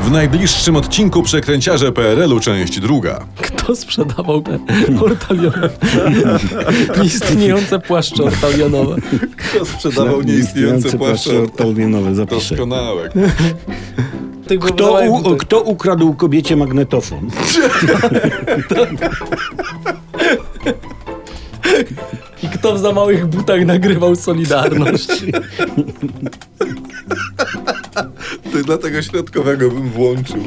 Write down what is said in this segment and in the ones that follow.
W najbliższym odcinku Przekręciarze PRL-u część druga. Kto sprzedawał te ortalionowe? Nieistniejące płaszcze ortalionowe. Kto sprzedawał nieistniejące płaszcze? ortalionowe, zapiszę. Doskonałe. Kto, u, kto ukradł kobiecie magnetofon? I kto w za małych butach nagrywał Solidarność? Ty dla tego środkowego bym włączył.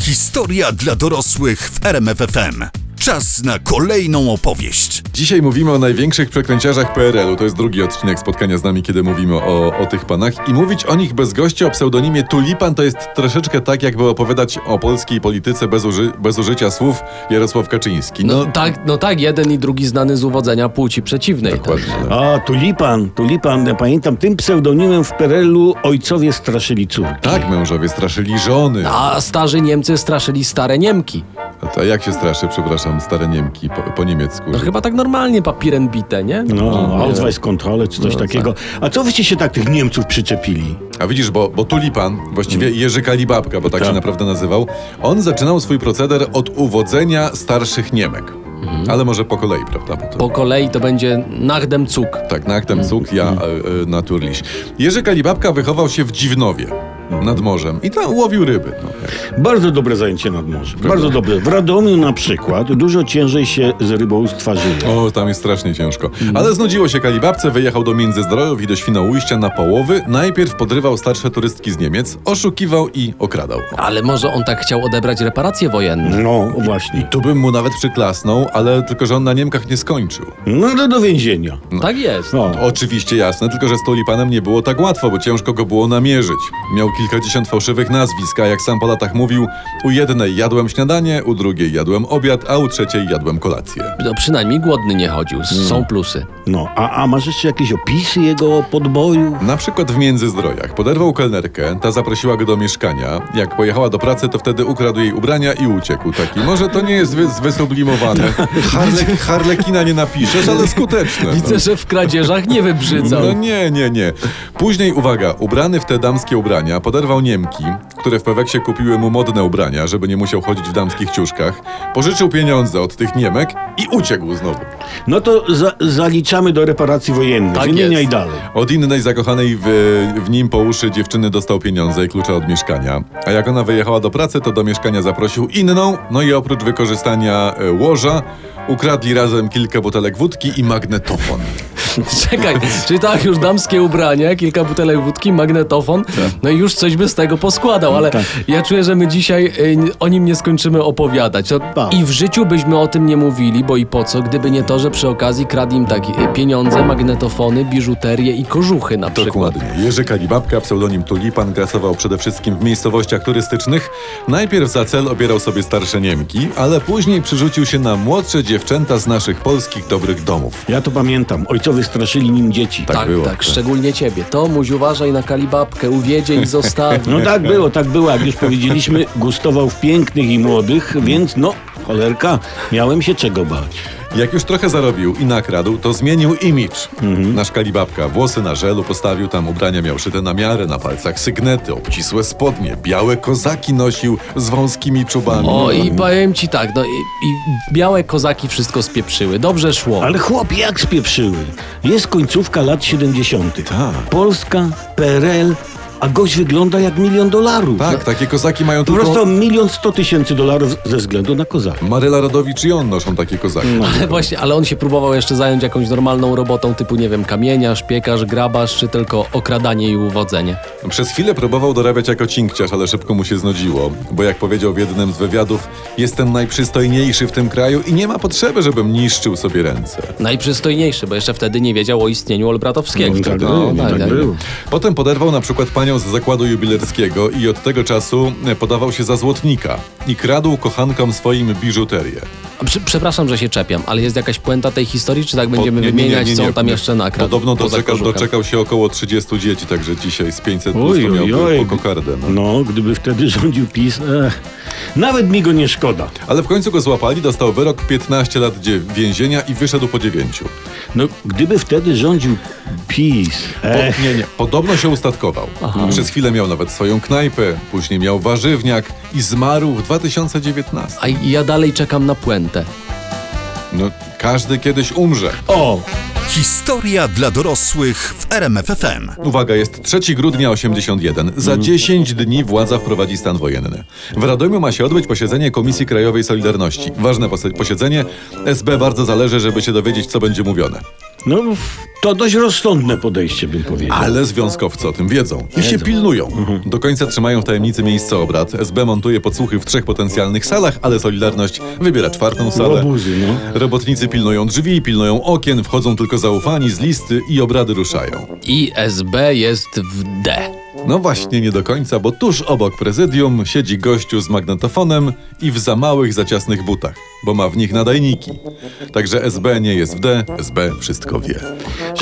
Historia dla dorosłych w RMFFM. Czas na kolejną opowieść. Dzisiaj mówimy o największych przekręciarzach PRL-u. To jest drugi odcinek spotkania z nami, kiedy mówimy o, o tych panach. I mówić o nich bez gościa o pseudonimie Tulipan to jest troszeczkę tak, jakby opowiadać o polskiej polityce bez, uży, bez użycia słów Jarosław Kaczyński. No, tak, no tak, jeden i drugi znany z uwodzenia płci przeciwnej. dokładnie. A, Tulipan, Tulipan, ja pamiętam, tym pseudonimem w PRL-u ojcowie straszyli córki. Tak, mężowie straszyli żony. A starzy Niemcy straszyli stare Niemki. A to jak się straszy, przepraszam, stare Niemki po, po niemiecku? No że- chyba tak normalnie papierem bite, nie? No, Ausweiskontrolle czy coś No, takiego. A co wyście się tak tych Niemców przyczepili? A widzisz, bo, bo Tulipan, właściwie Jerzy Kalibabka, bo tak, Tak. się naprawdę nazywał, on zaczynał swój proceder od uwodzenia starszych Niemek. Ale może po kolei, prawda? Bo to... Po kolei to będzie Nachdem Zug. Tak, na aktem cuk, ja e, e, naturliś. Jerzy Kalibabka wychował się w Dziwnowie, nad morzem i tam łowił ryby. No. Bardzo dobre zajęcie nad morzem. Bardzo dobre. W Radomiu na przykład dużo ciężej się z rybołówstwa żyje. O, tam jest strasznie ciężko. Ale znudziło się Kalibabce, wyjechał do Międzyzdrojów i do Świnoujścia na połowy. Najpierw podrywał starsze turystki z Niemiec, oszukiwał i okradał. Ale może on tak chciał odebrać reparacje wojenne. No, właśnie. Tu bym mu nawet przyklasnął, ale tylko, że on na Niemkach nie skończył. No do, do więzienia. Tak jest. No. Oczywiście jasne, tylko że z Tulipanem nie było tak łatwo, bo ciężko go było namierzyć. Miał kilkadziesiąt fałszywych nazwisk, a jak sam po latach mówił, u jednej jadłem śniadanie, u drugiej jadłem obiad, a u trzeciej jadłem kolację. No, przynajmniej głodny nie chodził. Są plusy. No, a, a masz jeszcze jakieś opisy jego podboju? Na przykład w Międzyzdrojach poderwał kelnerkę, ta zaprosiła go do mieszkania. Jak pojechała do pracy, to wtedy ukradł jej ubrania i uciekł. Taki, może to nie jest wy, wysublimowane. Harle, harlekina nie napiszesz, ale skuteczne. Widzę, że w kradzieżach nie wybrzydzał. No nie, nie, nie. Później, uwaga, ubrany w te damskie ubrania, poderwał Niemki, które w Peweksie kupiły mu modne ubrania, żeby nie musiał chodzić w damskich ciuszkach, pożyczył pieniądze od tych Niemek i uciekł znowu. No to za, zaliczamy do reparacji wojennych. Tak Wymieniaj jest. dalej. Od innej zakochanej w, w nim po uszy dziewczyny dostał pieniądze i klucze od mieszkania. A jak ona wyjechała do pracy, to do mieszkania zaprosił inną, no i oprócz wykorzystania e, łoża, ukradli razem kilka butelek wódki i magnetofon. Czekaj, czyli tak, już damskie ubranie, kilka butelek wódki, magnetofon, no i już coś by z tego poskładał, ale ja czuję, że my dzisiaj y, o nim nie skończymy opowiadać. To Tak. I w życiu byśmy o tym nie mówili, bo i po co, gdyby nie to, że przy okazji kradł im tak y, pieniądze, magnetofony, biżuterię i kożuchy na przykład. Dokładnie. Jerzy Kalibabka, pseudonim Tulipan, grasował przede wszystkim w miejscowościach turystycznych. Najpierw za cel obierał sobie starsze Niemki, ale później przerzucił się na młodsze dziewczęta z naszych polskich dobrych domów. Ja to pamiętam. Ojcowie straszyli nim dzieci. Tak Tak, było, tak, tak. szczególnie ciebie. Tomuś, uważaj na kalibabkę, uwiedzie i zostawi. No tak było, tak było. Jak już powiedzieliśmy, gustował w pięknych i młodych, więc no, cholerka, miałem się czego bać. Jak już trochę zarobił i nakradł, to zmienił imidż. Nasz Kalibabka włosy na żelu postawił, tam ubrania miał szyte na miarę, na palcach sygnety, obcisłe spodnie, białe kozaki nosił z wąskimi czubami. O, i powiem ci tak, no i, i białe kozaki wszystko spieprzyły. Dobrze szło. Ale chłop, jak spieprzyły. Jest końcówka lat 70. Tak. Polska, PRL, a gość wygląda jak milion dolarów. Tak, takie kozaki mają Po tylko... prostu milion sto tysięcy dolarów ze względu na kozaka. Maryla Rodowicz i on noszą takie kozaki. Ale właśnie, ale on się próbował jeszcze zająć jakąś normalną robotą typu, nie wiem, kamieniarz, piekarz, grabarz, czy tylko okradanie i uwodzenie. Przez chwilę próbował dorabiać jako cinkciarz, ale szybko mu się znudziło, bo jak powiedział w jednym z wywiadów, jestem najprzystojniejszy w tym kraju i nie ma potrzeby, żebym niszczył sobie ręce. Najprzystojniejszy, bo jeszcze wtedy nie wiedział o istnieniu Olbratowskiego. No, tak No, było, tak, tak tak. Potem poderwał na przykład z zakładu jubilerskiego i od tego czasu podawał się za złotnika i kradł kochankom swoim biżuterię. Przepraszam, że się czepiam, ale jest jakaś puenta tej historii, czy tak będziemy Po- nie, nie, nie, wymieniać, nie, co nie. on tam jeszcze nakradł? Podobno poza doczekał, doczekał się około 30 dzieci, także dzisiaj z 500 plus Oj, to oj. po kokardę. No. No, gdyby wtedy rządził PiS, ech, Nawet mi go nie szkoda. Ale w końcu go złapali, dostał wyrok 15 lat więzienia i wyszedł po 9. No, gdyby wtedy rządził PiS. Po, Ech, nie, nie. Podobno się ustatkował. Przez chwilę miał nawet swoją knajpę, później miał warzywniak i zmarł w 2019. A ja dalej czekam na No, każdy kiedyś umrze. o, Historia dla dorosłych w RMFFM. Uwaga, jest 3 grudnia 81. Za 10 dni władza wprowadzi stan wojenny. W Radomiu ma się odbyć posiedzenie Komisji Krajowej Solidarności. Ważne pos- posiedzenie. SB bardzo zależy, żeby się dowiedzieć, co będzie mówione. No to dość rozsądne podejście bym powiedział. Ale związkowcy o tym wiedzą i się pilnują. Do końca trzymają w tajemnicy miejsce obrad. SB montuje podsłuchy w trzech potencjalnych salach, ale Solidarność wybiera czwartą salę. Łobuzy, no. Robotnicy pilnują drzwi, pilnują okien, wchodzą tylko zaufani z listy i obrady ruszają. I SB jest w D. No właśnie, nie do końca, bo tuż obok prezydium siedzi gościu z magnetofonem i w za małych, za ciasnych butach, bo ma w nich nadajniki. Także SB nie jest w D, SB wszystko wie.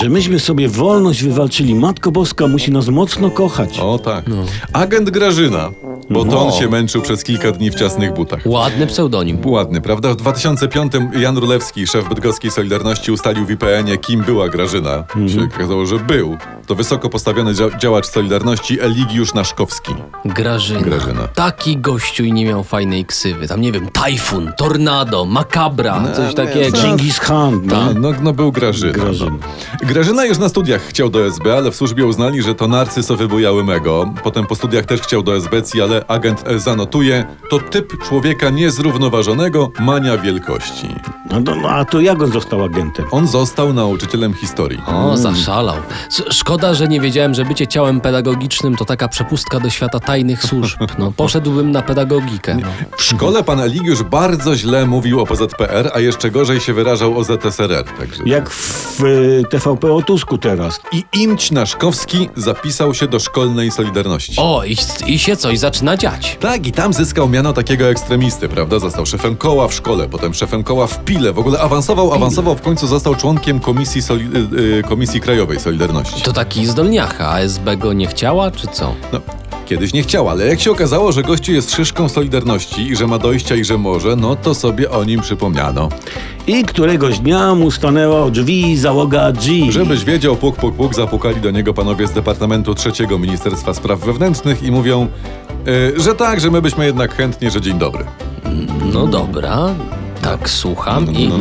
Że myśmy sobie wolność wywalczyli. Matko Boska musi nas mocno kochać. O tak. Agent Grażyna, bo to on No. się męczył przez kilka dni w ciasnych butach. Ładny pseudonim. Ładny, prawda? W 2005 Jan Rulewski, szef bydgoskiej Solidarności, ustalił w IPN-ie, kim była Grażyna. Się okazało, że był. To wysoko postawiony dzia- działacz Solidarności Eligiusz Naszkowski. Grażyna. Grażyna. Taki gościu i nie miał fajnej ksywy. Tam nie wiem, tajfun, tornado, makabra, coś takiego. Dżingis Khan. No, No. no, no był Grażyna. Grażyna. Grażyna już na studiach chciał do SB, ale w służbie uznali, że to narcysowy bujałymego. Potem po studiach też chciał do SBC, ale agent zanotuje, to typ człowieka niezrównoważonego, mania wielkości. No, no, no, a to jak on został agentem? On został nauczycielem historii. O, zaszalał. S- Szkoda, że nie wiedziałem, że bycie ciałem pedagogicznym to taka przepustka do świata tajnych służb. No, poszedłbym na pedagogikę. No. W szkole pan Eligiusz bardzo źle mówił o PZPR, a jeszcze gorzej się wyrażał o ZSRR. Także... Jak w y, TVP o Tusku teraz. I Imć Naszkowski zapisał się do szkolnej Solidarności. O, i, i się coś zaczyna dziać. Tak, i tam zyskał miano takiego ekstremisty, prawda? Został szefem koła w szkole, potem szefem koła w Pile. W ogóle awansował, awansował, w końcu został członkiem Komisji, Soli- y, y, Komisji Krajowej Solidarności. To taki zdolniacha, a SB go nie chciała, czy co? No, kiedyś nie chciał, ale jak się okazało, że gościu jest szyszką Solidarności i że ma dojścia i że może, no to sobie o nim przypomniano. I któregoś dnia mu stanęła drzwi załoga G. Żebyś wiedział, puk, puk, puk, zapukali do niego panowie z Departamentu Trzeciego Ministerstwa Spraw Wewnętrznych i mówią, y, że tak, że my byśmy jednak chętnie, że dzień dobry. No dobra, tak słucham No, no, i, no.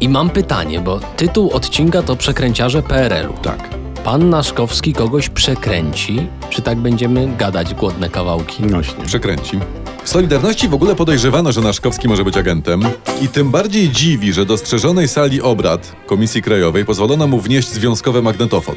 i mam pytanie, bo tytuł odcinka to Przekręciarze PRL-u. Tak. Pan Naszkowski kogoś przekręci, czy tak będziemy gadać głodne kawałki? Nośnie. Przekręci. W Solidarności w ogóle podejrzewano, że Naszkowski może być agentem i tym bardziej dziwi, że do strzeżonej sali obrad Komisji Krajowej pozwolono mu wnieść związkowy magnetofon.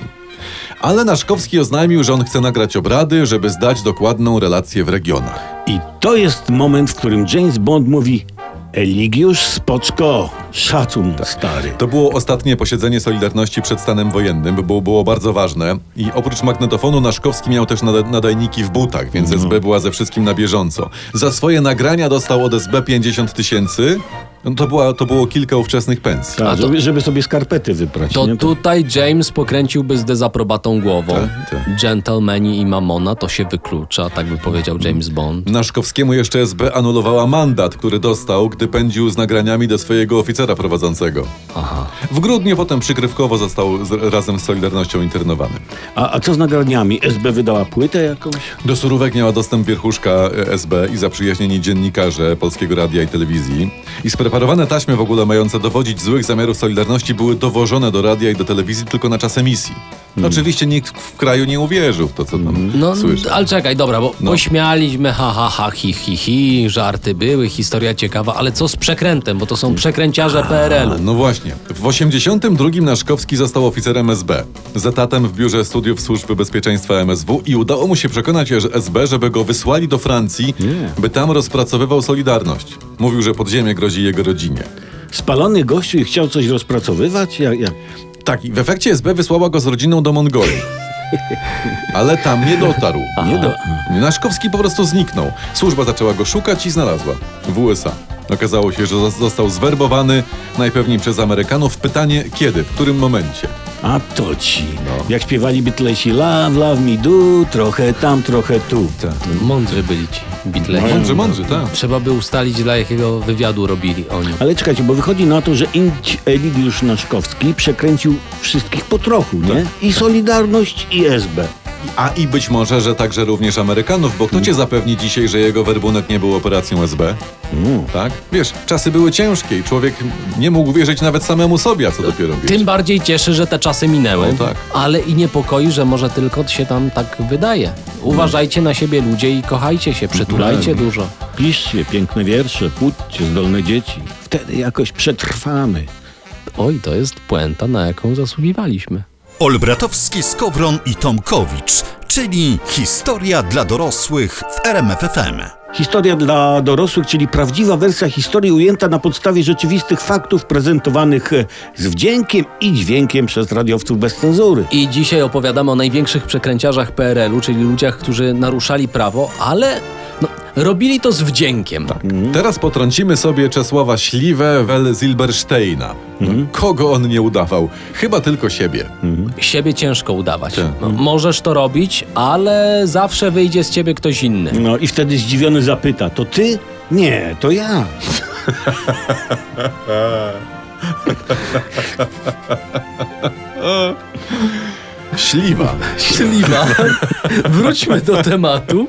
Ale Naszkowski oznajmił, że on chce nagrać obrady, żeby zdać dokładną relację w regionach. I to jest moment, w którym James Bond mówi Eligiusz, spoczko, szacun stary. To było ostatnie posiedzenie Solidarności przed stanem wojennym, bo było, bardzo ważne. I oprócz magnetofonu Naszkowski miał też nada- nadajniki w butach, więc SB była ze wszystkim na bieżąco. Za swoje nagrania dostał od SB 50 tysięcy. No to, była, to było kilka ówczesnych pensji. Tak, A to- żeby, żeby sobie skarpety wyprać. To nie? tutaj James pokręciłby z dezaprobatą głową. Tak, tak. Gentlemani i Mamona to się wyklucza, tak by powiedział James Bond. Naszkowskiemu jeszcze SB anulowała mandat, który dostał, gdy pędził z nagraniami do swojego oficera prowadzącego. Aha. W grudniu potem przykrywkowo został z, razem z Solidarnością internowany. A, a co z nagraniami? SB wydała płytę jakąś? Do surówek miała dostęp wierchuszka e, SB i zaprzyjaźnieni dziennikarze Polskiego Radia i Telewizji. I spreparowane taśmy w ogóle mające dowodzić złych zamiarów Solidarności były dowożone do radia i do telewizji tylko na czas emisji. Oczywiście nikt w kraju nie uwierzył w to, co tam No, słyszy. ale czekaj, dobra, bo No. pośmialiśmy, ha, ha, ha, hi, hi, hi, żarty były, historia ciekawa, ale co z przekrętem, bo to są przekręciarze PRL-u. No właśnie. W 82 Naszkowski został oficerem SB. Z etatem w Biurze Studiów Służby Bezpieczeństwa MSW i udało mu się przekonać że SB, żeby go wysłali do Francji, Nie. by tam rozpracowywał Solidarność. Mówił, że podziemie grozi jego rodzinie. Spalony gościu i chciał coś rozpracowywać? Jak, jak? Tak, i w efekcie SB wysłała go z rodziną do Mongolii. Ale tam nie dotarł. Nie do... Naszkowski po prostu zniknął. Służba zaczęła go szukać i znalazła. W USA. Okazało się, że zos- został zwerbowany najpewniej przez Amerykanów. Pytanie kiedy, w którym momencie? A to ci. Jak śpiewali Beatlesi Love, love me do, trochę tam, trochę tu. Mądrzy byli ci Beatlesi. Mądrzy, mądrzy, tak. Trzeba by ustalić, dla jakiego wywiadu robili oni. Ale czekajcie, bo wychodzi na to, że Indź Eligiusz Naszkowski przekręcił wszystkich po trochu, nie? I Solidarność, i SB. A i być może, że także również Amerykanów, bo kto cię zapewni dzisiaj, że jego werbunek nie był operacją SB? Mm. Tak? Wiesz, czasy były ciężkie i człowiek nie mógł wierzyć nawet samemu sobie, a co dopiero wiesz. Tym bardziej cieszy, że te czasy minęły, No tak. ale i niepokoi, że może tylko się tam tak wydaje. Uważajcie na siebie ludzie i kochajcie się, przytulajcie Tak. dużo. Piszcie piękne wiersze, płódźcie zdolne dzieci. Wtedy jakoś przetrwamy. Oj, to jest puenta, na jaką zasługiwaliśmy. Olbratowski, Skowron i Tomkowicz, czyli historia dla dorosłych w RMFFM. Historia dla dorosłych, czyli prawdziwa wersja historii ujęta na podstawie rzeczywistych faktów prezentowanych e, z wdziękiem i dźwiękiem przez radiowców bez cenzury. I dzisiaj opowiadamy o największych przekręciarzach PRL-u, czyli ludziach, którzy naruszali prawo, ale no, robili to z wdziękiem. Teraz potrącimy sobie Czesława Śliwę wel Zilbersteina. No, Kogo on nie udawał? Chyba tylko siebie. Siebie ciężko udawać. Tak. No, możesz to robić, ale zawsze wyjdzie z ciebie ktoś inny. No i wtedy zdziwiony zapyta, to ty? Nie, to ja. Śliwa. Śliwa. Wróćmy do tematu.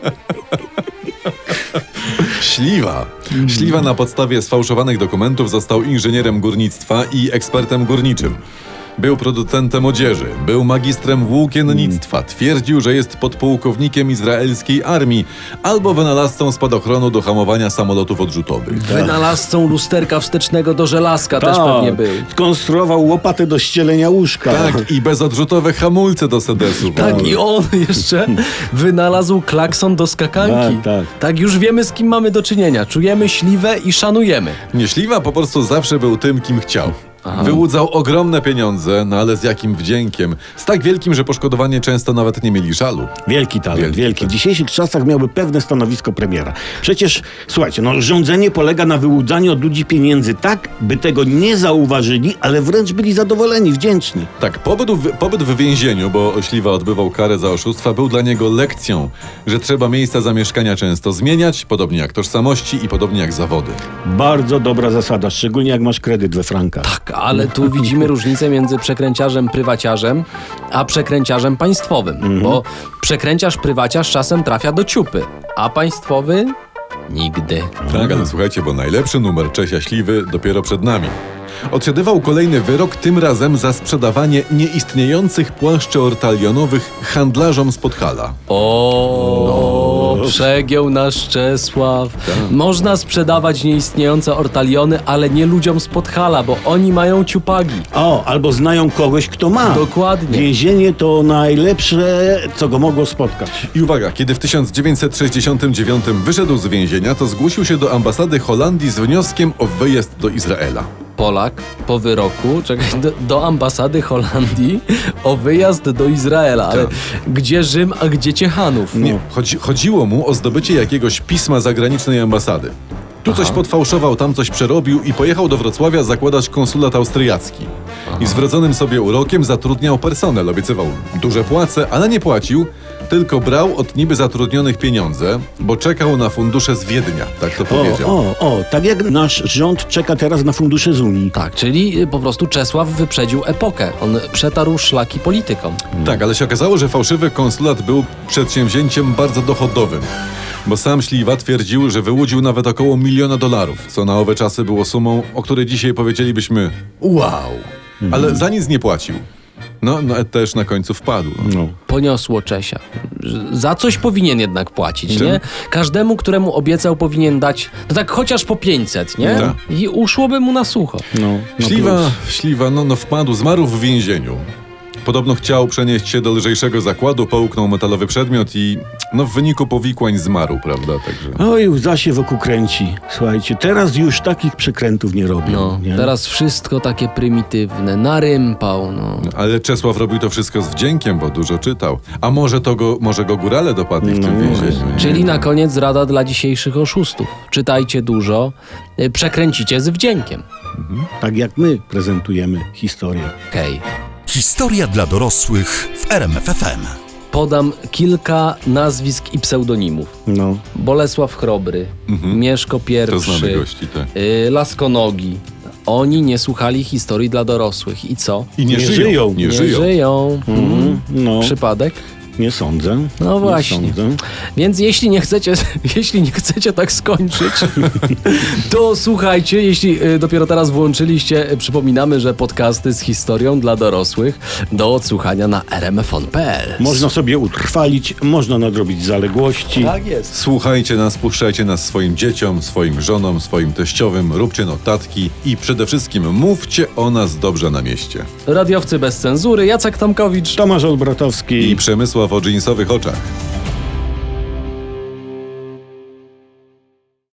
Śliwa. Śliwa na podstawie sfałszowanych dokumentów został inżynierem górnictwa i ekspertem górniczym. Był producentem odzieży, był magistrem włókiennictwa, twierdził, że jest podpułkownikiem izraelskiej armii albo wynalazcą spadochronu do hamowania samolotów odrzutowych. Wynalazcą lusterka wstecznego do żelazka też pewnie był. Skonstruował łopatę do ścielenia łóżka. Tak, i bezodrzutowe hamulce do sedesu. Tak, i on jeszcze wynalazł klakson do skakanki. Tak, tak. tak, już wiemy z kim mamy do czynienia. Czujemy śliwę i szanujemy. Nieśliwa po prostu zawsze był tym, kim chciał. Wyłudzał ogromne pieniądze, no ale z jakim wdziękiem. Z tak wielkim, że poszkodowani często nawet nie mieli żalu. Wielki talent, Wielki, wielki. W dzisiejszych czasach miałby pewne stanowisko premiera. Przecież, słuchajcie, no, rządzenie polega na wyłudzaniu od ludzi pieniędzy tak, by tego nie zauważyli, ale wręcz byli zadowoleni, wdzięczni. Tak, pobyt w, pobyt w więzieniu, bo Śliwa odbywał karę za oszustwa, był dla niego lekcją, że trzeba miejsca zamieszkania często zmieniać, podobnie jak tożsamości i podobnie jak zawody. Bardzo dobra zasada, szczególnie jak masz kredyt we frankach. Tak, ale tu widzimy różnicę między przekręciarzem prywaciarzem a przekręciarzem państwowym. Bo przekręciarz prywaciarz czasem trafia do ciupy, a państwowy nigdy. Tak, ale słuchajcie, bo najlepszy numer Czesia Śliwy dopiero przed nami. Odsiadywał kolejny wyrok, tym razem za sprzedawanie nieistniejących płaszczy ortalionowych handlarzom z Podhala. O, przegiął nasz Czesław. Można sprzedawać nieistniejące ortaliony, ale nie ludziom z Podhala, bo oni mają ciupagi. O, albo znają kogoś, kto ma. Dokładnie. Więzienie to najlepsze, co go mogło spotkać. I uwaga, kiedy w 1969 wyszedł z więzienia, to zgłosił się do ambasady Holandii z wnioskiem o wyjazd do Izraela. Polak po wyroku, czekaj, do, do ambasady Holandii o wyjazd do Izraela, ale gdzie Rzym, a gdzie Ciechanów? Nie, chodzi, chodziło mu o zdobycie jakiegoś pisma zagranicznej ambasady. Tu coś podfałszował, tam coś przerobił i pojechał do Wrocławia zakładać konsulat austriacki. I zwrodzonym sobie urokiem zatrudniał personel, obiecywał duże płace, ale nie płacił, tylko brał od niby zatrudnionych pieniądze, bo czekał na fundusze z Wiednia, tak to O, powiedział. o, o, tak jak nasz rząd czeka teraz na fundusze z Unii. Tak, czyli y, po prostu Czesław wyprzedził epokę. On przetarł szlaki politykom. Tak, ale się okazało, że fałszywy konsulat był przedsięwzięciem bardzo dochodowym. Bo sam Śliwa twierdził, że wyłudził nawet około miliona dolarów, co na owe czasy było sumą, o której dzisiaj powiedzielibyśmy wow. Ale za nic nie płacił. No, no też na końcu wpadł. No. No. Poniosło Czesia. Za coś powinien jednak płacić, Czym? nie? Każdemu, któremu obiecał, powinien dać, no tak chociaż po 500, nie? Tak. I uszłoby mu na sucho. No, no Śliwa, plus. Śliwa, no, no wpadł, zmarł w więzieniu. Podobno chciał przenieść się do lżejszego zakładu, połknął metalowy przedmiot i no w wyniku powikłań zmarł, prawda? Także... Oj, łza się wokół kręci. Słuchajcie, teraz już takich przekrętów nie robią. No, nie? teraz wszystko takie prymitywne, narympał, no. Ale Czesław robił to wszystko z wdziękiem, bo dużo czytał. A może to go, może go górale dopadli w tym No, więzieniu? nie? Czyli na koniec rada dla dzisiejszych oszustów. Czytajcie dużo, y, przekręcicie z wdziękiem. Tak jak my prezentujemy historię. Okej. Historia dla dorosłych w RMFFM. Podam kilka nazwisk i pseudonimów. No. Bolesław Chrobry, Mieszko Mhm. To znamy I, gości, tak. y, Laskonogi. Oni nie słuchali historii dla dorosłych. I co? I nie, Nie żyją. żyją. Nie, Nie żyją. żyją. Mhm. No. Przypadek? Nie sądzę. No Nie właśnie. sądzę. Więc jeśli nie chcecie, jeśli nie chcecie tak skończyć, to słuchajcie, jeśli y, dopiero teraz włączyliście, y, przypominamy, że podcasty z historią dla dorosłych do odsłuchania na rmfon.pl. Można sobie utrwalić, można nadrobić zaległości. Tak jest. Słuchajcie nas, puszczajcie nas swoim dzieciom, swoim żonom, swoim teściowym, róbcie notatki i przede wszystkim mówcie o nas dobrze na mieście. Radiowcy bez cenzury, Jacek Tomkowicz. Tomasz Olbratowski. I Przemysław owo-dżinsowych oczach.